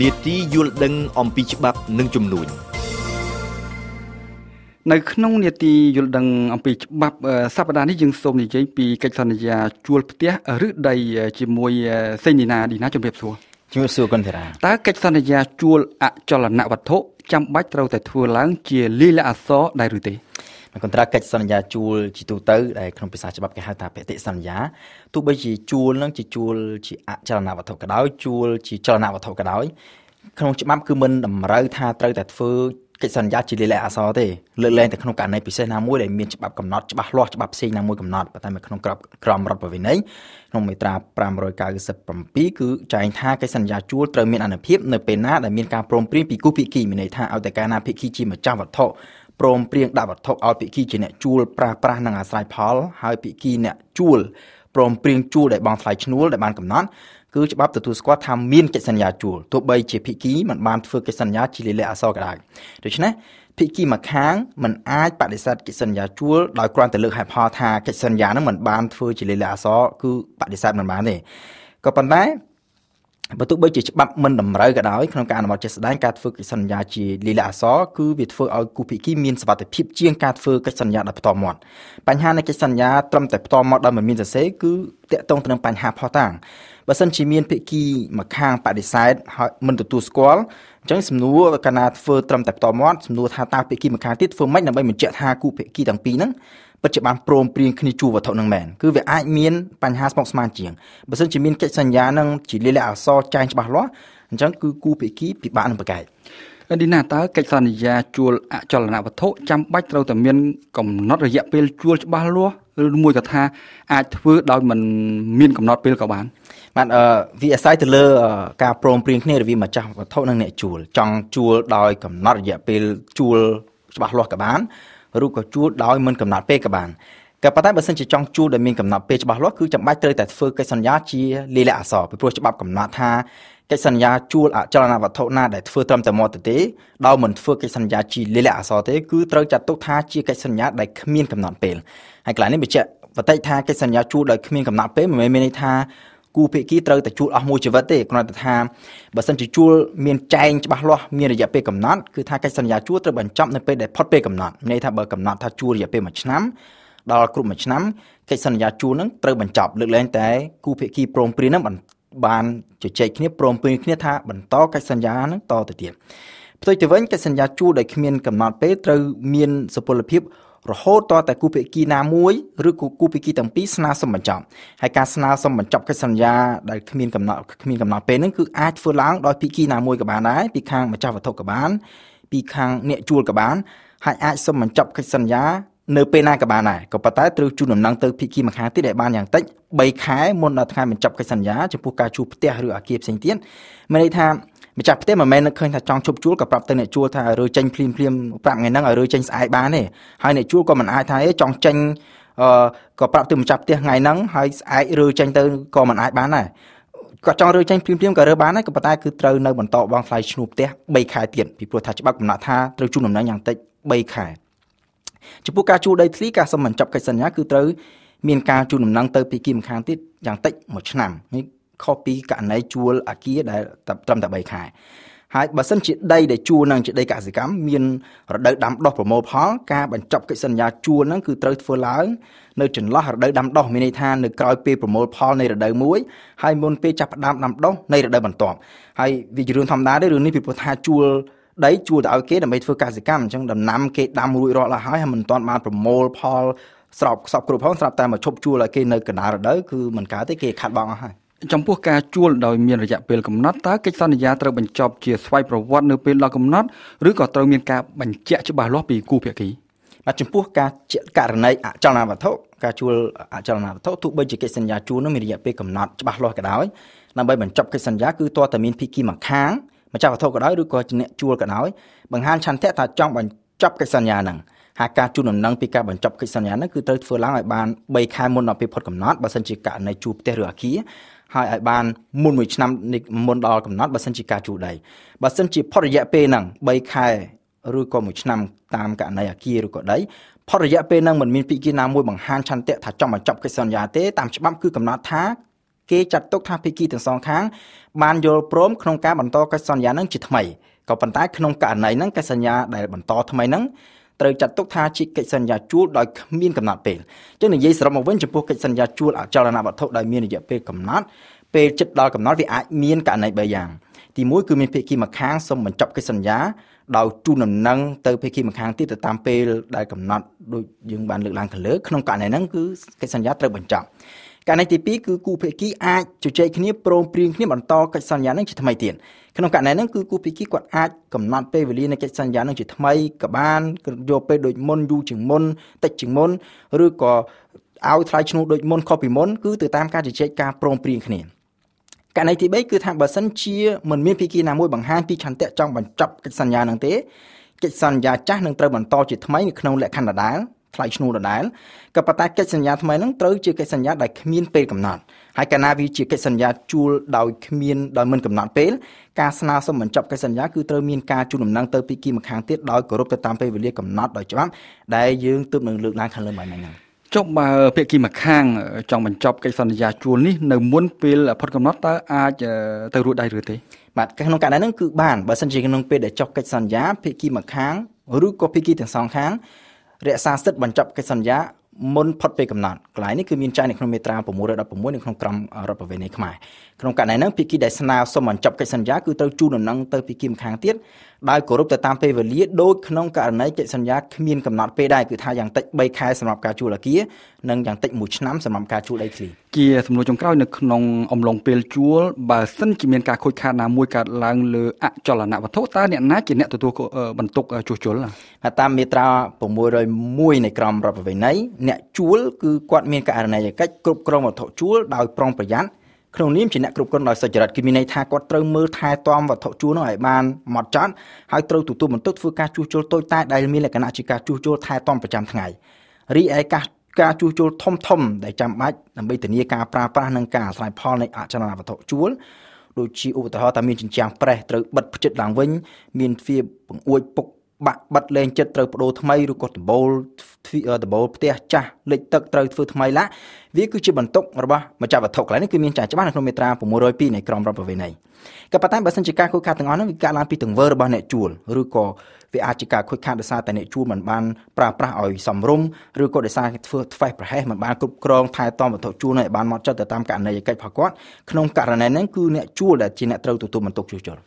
នេតិយល់ដឹងអំពីច្បាប់និងជំនួញនៅក្នុងនេតិយល់ដឹងអំពីច្បាប់សប្តាហ៍នេះយើងសូមនិយាយពីកិច្ចសន្យាជួលផ្ទះឬដីជាមួយសេនីណាឌីណាជំរាបសួរជំរាបសួរគុណធារាតើកិច្ចសន្យាជួលអចលនវត្ថុចាំបាច់ត្រូវតែធ្វើឡើងជាលិលាអក្សរដែរឬទេ កន្ត្រាកិច្ចសន្យាជួលជាទូទៅដែលក្នុងភាសាច្បាប់គេហៅថាបតិសន្យាទោះបីជាជួលនឹងជាជួលជាអចលនវត្ថុក៏ដោយជួលជាចលនវត្ថុក៏ដោយក្នុងច្បាប់គឺមិនតម្រូវថាត្រូវតែធ្វើកិច្ចសន្យាជាលិលាអក្សរទេលើកលែងតែក្នុងករណីពិសេសណាមួយដែលមានច្បាប់កំណត់ច្បាស់លាស់ច្បាប់ផ្សេងណាមួយកំណត់ប៉ុន្តែនៅក្នុងក្របក្រមរដ្ឋប្រវេណីក្នុងមាត្រា597គឺចែងថាកិច្ចសន្យាជួលត្រូវមានអនុភាពនៅពេលណាដែលមានការព្រមព្រៀងពីគូភាគីមានន័យថាឲ្យតែកាលណាភាគីជាម្ចាស់វត្ថុ ព្រមព្រៀងដាក់វត្ថុឲ្យភាគីជាអ្នកជួលប្រាប្រាស់និងអាស្រ័យផល ហើយភាគីអ្នកជួលព្រមព្រៀងជួលដែលបងថ្លៃឈ្នួលដែលបានកំណត់គឺច្បាប់ទទួលស្គាល់ថាមានកិច្ចសន្យាជួលទោះបីជាភាគីមិនបានធ្វើកិច្ចសន្យាជាលិលាអក្សរក៏ដោយដូច្នេះភាគីម្ខាងមិនអាចបដិសេធកិច្ចសន្យាជួលដោយគ្រាន់តែលើកហេតុផលថាកិច្ចសន្យានឹងមិនបានធ្វើជាលិលាអក្សរគឺបដិសេធមិនបានទេក៏ប៉ុន្តែ បើទោះបីជាច្បាប់មិនតម្រូវក៏ដោយក្នុងការអនុវត្តជាក់ស្ដែងការធ្វើកិច្ចសន្យាជាលិលាអក្សរគឺវាធ្វើឲ្យគូភាគីមានសវត្ថិភាពជាងការធ្វើកិច្ចសន្យាដោយផ្ទាល់មាត់បញ្ហានៃកិច្ចសន្យាត្រឹមតែផ្ទាល់មាត់ដោយមិនមានសរសេរគឺតកតងទៅនឹងបញ្ហាផុសតាងបើសិនជាមានភាគីម្ខាងបដិសេធហើយមិនទទួលស្គាល់អញ្ចឹងសំណួរកាលណាធ្វើត្រឹមតែផ្ទាល់មាត់សំណួរថាតើភាគីម្ខាងទៀតធ្វើម៉េចដើម្បីបញ្ជាក់ថាគូភាគីទាំងពីរហ្នឹង ពិតជាបានព្រមព្រៀងគ្នាជួវត្ថុនឹងមែនគឺវាអាចមានបញ្ហាស្មុគស្មាញជាងបើសិនជាមានកិច្ចសន្យានឹងជាលិលាអក្សរចែងច្បាស់លាស់អញ្ចឹងគឺគូភាគីពិបាកនឹងប្រកែកឌីណាតើកិច្ចសន្យាជួលអចលនវត្ថុចាំបាច់ត្រូវតែមានកំណត់រយៈពេលជួលច្បាស់លាស់ឬមួយក៏ថាអាចធ្វើដោយមិនមានកំណត់ពេលក៏បានបាទអឺវាអាស្រ័យទៅលើការព្រមព្រៀងគ្នារវាងម្ចាស់វត្ថុនិងអ្នកជួលចង់ជួលដោយកំណត់រយៈពេលជួលច្បាស់លាស់ក៏បាន ឬក៏ជួលដោយមិនកំណត់ពេលក៏បានក៏ប៉ុន្តែបើសិនជាចង់ជួលដែលមានកំណត់ពេលច្បាស់លាស់គឺចាំបាច់ត្រូវតែធ្វើកិច្ចសន្យាជាលាយលក្ខអក្សរពីព្រោះច្បាប់កំណត់ថាកិច្ចសន្យាជួលអចលនវត្ថុណាដែលធ្វើត្រឹមតែមាត់ទៅទេដោយមិនធ្វើកិច្ចសន្យាជាលាយលក្ខអក្សរទេគឺត្រូវចាត់ទុកថាជាកិច្ចសន្យាដែលគ្មានកំណត់ពេលហើយកន្លែងនេះបញ្ជាក់បតិថាកិច្ចសន្យាជួលដោយគ្មានកំណត់ពេលមិនមែនមានន័យថា គូភាគីត្រូវតែជួលអស់មួយជីវិតទេគ្រាន់តែថាបើសិនជាជួលមានចែងច្បាស់លាស់មានរយៈពេលកំណត់គឺថាកិច្ចសន្យាជួលត្រូវបញ្ចប់នៅពេលដែលផុតពេលកំណត់ន័យថាបើកំណត់ថាជួលរយៈពេល1ឆ្នាំដល់គ្រប់1ឆ្នាំកិច្ចសន្យាជួលនឹងត្រូវបញ្ចប់លើកលែងតែគូភាគីព្រមព្រៀងនឹងបានជជែកគ្នាព្រមព្រៀងគ្នាថាបន្តកិច្ចសន្យានឹងតទៅទៀតផ្ទុយទៅវិញកិច្ចសន្យាជួលដែលគ្មានកំណត់ពេលត្រូវមានសុពលភាព រហូតតតែគូភាគីណាមួយឬគូភាគីទាំងពីរស្នើសុំបញ្ចប់ហើយការស្នើសុំបញ្ចប់កិច្ចសន្យាដែលគ្មានកំណត់គ្មានកំណត់ពេលហ្នឹងគឺអាចធ្វើឡើងដោយភាគីណាមួយក៏បានដែរពីខាងម្ចាស់វត្ថុក៏បាន ពីខាងអ្នកជួលក៏បានហើយអាចសុំបញ្ចប់កិច្ចសន្យានៅពេលណាក៏បានដែរក៏ប៉ុន្តែត្រូវជូនដំណឹងទៅភាគីម្ខាងទៀតដែលបានយ៉ាងតិច3ខែមុនដល់ថ្ងៃបញ្ចប់កិច្ចសន្យាចំពោះការជួលផ្ទះឬអាគារផ្សេងទៀតមានន័យថា ម្ចាស់ផ្ទះមិនមែននឹកឃើញថាចង់ជប់ជួលក៏ប្រាប់ទៅអ្នកជួលថារើចេញភ្លាមភ្លាមប្រាប់ថ្ងៃហ្នឹងឲ្យរើចេញស្អែកបានទេហើយអ្នកជួលក៏មិនអាចថាអេចង់ចេញអឺក៏ប្រាប់ទៅម្ចាស់ផ្ទះថ្ងៃហ្នឹងហើយស្អែករើចេញទៅក៏មិនអាចបានដែរគាត់ចង់រើចេញភ្លាមភ្លាមក៏រើបានដែរក៏ប៉ុន្តែគឺត្រូវនៅបន្តបងថ្លៃឈ្នួលផ្ទះ3ខែទៀតពីព្រោះថាច្បាប់កំណត់ថាត្រូវជូនដំណឹងយ៉ាងតិច3ខែចំពោះការជួលដីធ្លីការសម្បញ្ចប់កិច្ចសន្យាគឺត្រូវមានការជូនដំណឹងទៅពីគីម្ខាងទៀតយ៉ាងតិច1ឆ្នាំនេះ ខុសពីករណីជួលអាគារដែលត្រឹមតែ3ខែហើយបើសិនជាដីដែលជួលនឹងជាដីកសិកម្មមានរដូវដាំដុះប្រមូលផលការបញ្ចប់កិច្ចសន្យាជួលនឹងគឺត្រូវធ្វើឡើងនៅចន្លោះរដូវដាំដុះមានន័យថានៅក្រោយពេលប្រមូលផលនៃរដូវមួយហើយមុនពេលចាប់ផ្ដើមដាំដុះនៃរដូវបន្ទាប់ហើយវាជារឿងធម្មតាទេរឿងនេះពីព្រោះថាជួលដីជួលទៅឲ្យគេដើម្បីធ្វើកសិកម្មអញ្ចឹងដំណាំគេដាំរួចរាល់ហើយហើយមិនទាន់បានប្រមូលផលស្របខ្សប់គ្រប់ផងស្រាប់តែមកឈប់ជួលឲ្យគេនៅកណ្ដាលរដូវគឺមិនកើតទេគេខាត់បងអស់ហើយ ចំពោះការជួលដោយមានរយៈពេលកំណត់តើកិច្ចសន្យាត្រូវបញ្ចប់ជាស្វ័យប្រវត្តិនៅពេលដល់កំណត់ឬក៏ត្រូវមានការបញ្ជាក់ច្បាស់លាស់ពីគូភាគីបាទចំពោះការករណីអចលនវត្ថុការជួលអចលនវត្ថុទោះបីជាកិច្ចសន្យាជួលនោះមានរយៈពេលកំណត់ច្បាស់លាស់ក៏ដោយដើម្បីបញ្ចប់កិច្ចសន្យាគឺទាល់តែមានភាគីម្ខាងម្ចាស់វត្ថុក៏ដោយឬក៏ជាអ្នកជួលក៏ដោយបង្ហាញឆន្ទៈថាចង់បញ្ចប់កិច្ចសន្យាហ្នឹងហើយការជូនដំណឹងពីការបញ្ចប់កិច្ចសន្យាហ្នឹងគឺត្រូវធ្វើឡើងឲ្យបាន3ខែមុនដល់ពេលផុតកំណត់បើសិនជាករណីជួលផ្ទះឬអាគារ ហើយឲ្យបានមុនមួយឆ្នាំមុនដល់កំណត់បើសិនជាការជួលដីបើសិនជាផុតរយៈពេលហ្នឹង3ខែឬក៏មួយឆ្នាំតាមករណីអាគារឬក៏ដីផុតរយៈពេលហ្នឹងមិនមានពីគីណាមួយបង្ហាញឆន្ទៈថាចង់បញ្ចប់កិច្ចសន្យាទេតាមច្បាប់គឺកំណត់ថាគេចាត់ទុកថាភាគីទាំងសងខាងបានយល់ព្រមក្នុងការបន្តកិច្ចសន្យានឹងជាថ្មីក៏ប៉ុន្តែក្នុងករណីហ្នឹងកិច្ចសន្យាដែលបន្តថ្មីហ្នឹង ត្រូវចាត់ទុកថាជាកិច្ចសន្យាជួលដោយគ្មានកំណត់ពេលអញ្ចឹងនិយាយសរុបមកវិញចំពោះកិច្ចសន្យាជួលអចលនវត្ថុដោយមានរយៈពេលកំណត់ពេលជិតដល់កំណត់វាអាចមានករណី3យ៉ាងទី1គឺមានភាគីម្ខាងសុំបញ្ចប់កិច្ចសន្យាដោយជូនដំណឹងទៅភាគីម្ខាងទៀតទៅតាមពេលដែលកំណត់ដូចយើងបានលើកឡើងខាងលើក្នុងករណីហ្នឹងគឺកិច្ចសន្យាត្រូវបញ្ចប់ ករណីទី2គឺគូភាគីអាចជជែកគ្នាព្រមព្រៀងគ្នាបន្តកិច្ចសន្យានឹងជាថ្មីទៀតក្នុងករណីហ្នឹងគឺគូភាគីគាត់អាចកំណត់ពេលវេលានៃកិច្ចសន្យានឹងជាថ្មីក៏បានយកពេលដូចមុនយូរជាងមុនតិចជាងមុនឬក៏ឲ្យថ្លៃឈ្នួលដូចមុនខុសពីមុនគឺទៅតាមការជជែកការព្រមព្រៀងគ្នាករណីទី3គឺថាបើសិនជាមិនមានភាគីណាមួយបង្ហាញពីឆន្ទៈចង់បញ្ចប់កិច្ចសន្យានឹងទេកិច្ចសន្យាចាស់នឹងត្រូវបន្តជាថ្មីនៅក្នុងលក្ខខណ្ឌដដែល ថ្លៃឈ្នួលដដែលក៏ប៉ុន្តែកិច្ចសន្យាថ្មីហ្នឹងត្រូវជាកិច្ចសន្យាដែលគ្មានពេលកំណត់ហើយកាលណាវាជាកិច្ចសន្យាជួលដោយគ្មានដោយមិនកំណត់ពេលការស្នើសុំបញ្ចប់កិច្ចសន្យាគឺត្រូវមានការជូនដំណឹងទៅពីគីម្ខាងទៀតដោយគោរពទៅតាមពេលវេលាកំណត់ដោយច្បាប់ដែលយើងទើបនឹងលើកឡើងខាងលើមិញហ្នឹងចុះបើភាគីម្ខាងចង់បញ្ចប់កិច្ចសន្យាជួលនេះនៅមុនពេលផុតកំណត់តើអាចទៅរួចដែរឬទេបាទក្នុងករណីហ្នឹងគឺបានបើសិនជាក្នុងពេលដែលចុះកិច្ចសន្យាភាគីម្ខាងឬក៏ភាគីទាំងសងខាង រក្សាសិទ្ធិបញ្ចប់កិច្ចសន្យាមុនផុតពេលកំណត់កន្លែងនេះគឺមានចែងនៅក្នុងមាត្រា616នៅក្នុងក្រមរដ្ឋប្រវេណីខ្មែរក្នុងករណីហ្នឹងភាគីដែលស្នើសុំបញ្ចប់កិច្ចសន្យាគឺត្រូវជូនដំណឹងទៅភាគីម្ខាងទៀតដោយគោរពទៅតាមពេលវេលាដូចក្នុងករណីកិច្ចសន្យាគ្មានកំណត់ពេលដែរគឺថាយ៉ាងតិច3ខែសម្រាប់ការជួលអគារនិងយ៉ាងតិច1ឆ្នាំសម្រាប់ការជួលដីធ្លី ជាសំណួរចុងក្រោយនៅក្នុងអំឡុងពេលជួលបើសិនជាមានការខូចខាតណាមួយកើតឡើងលើអចលនវត្ថុតើអ្នកណាជាអ្នកទទួលបន្ទុកជួសជុលតាមមាត្រា601នៃក្រមរដ្ឋប្រវេណីអ្នកជួលគឺគាត់មានករណីកិច្ចគ្រប់គ្រងវត្ថុជួលដោយប្រុងប្រយ័ត្នក្នុងនាមជាអ្នកគ្រប់គ្រងដោយសុចរិតគឺមានន័យថាគាត់ត្រូវមើលថែទាំវត្ថុជួលនោះឲ្យបានម៉ត់ចត់ហើយត្រូវទទួលបន្ទុកធ្វើការជួសជុលតូចតាចដែលមានលក្ខណៈជាការជួសជុលថែទាំប្រចាំថ្ងៃរីឯការ ការជួសជុលធំធំដែលចាំបាច់ដើម្បីធានាការប្រើប្រាស់និងការអាស្រ័យផលនៃអចលនវត្ថុជួលដូចជាឧទាហរណ៍ថាមានជញ្ជាំងប្រេះត្រូវបិទផ្ចិតឡើងវិញ មានទ្វារបង្អួចពុកបាក់បិទលែងចិត្តត្រូវបដូរថ្មីឬក៏ដបូល ដបូលផ្ទះចាស់លិចទឹកត្រូវធ្វើថ្មីឡាវាគឺជាបន្ទុករបស់ម្ចាស់វត្ថុកន្លែងនេះគឺមានចាស់ច្បាស់នៅក្នុងមាត្រា602នៃក្រមរដ្ឋប្រវេណីក៏ប៉ុន្តែបើសិនជាការខូចខាតទាំងអស់នោះវាកើតឡើងពីទង្វើរបស់អ្នកជួលឬក៏វាអាចជាការខូចខាតដោយសារតែអ្នកជួលមិនបានប្រើប្រាស់ឲ្យសមរម្យឬក៏ដោយសារធ្វើធ្វេសប្រហែសមិនបានគ្រប់គ្រងថែទាំវត្ថុជួលឲ្យបានហ្មត់ចត់ទៅតាមករណីកិច្ចរបស់គាត់ក្នុងករណីហ្នឹងគឺអ្នកជួលដែលជាអ្នកត្រូវទទួលបន្ទុកជួសជុល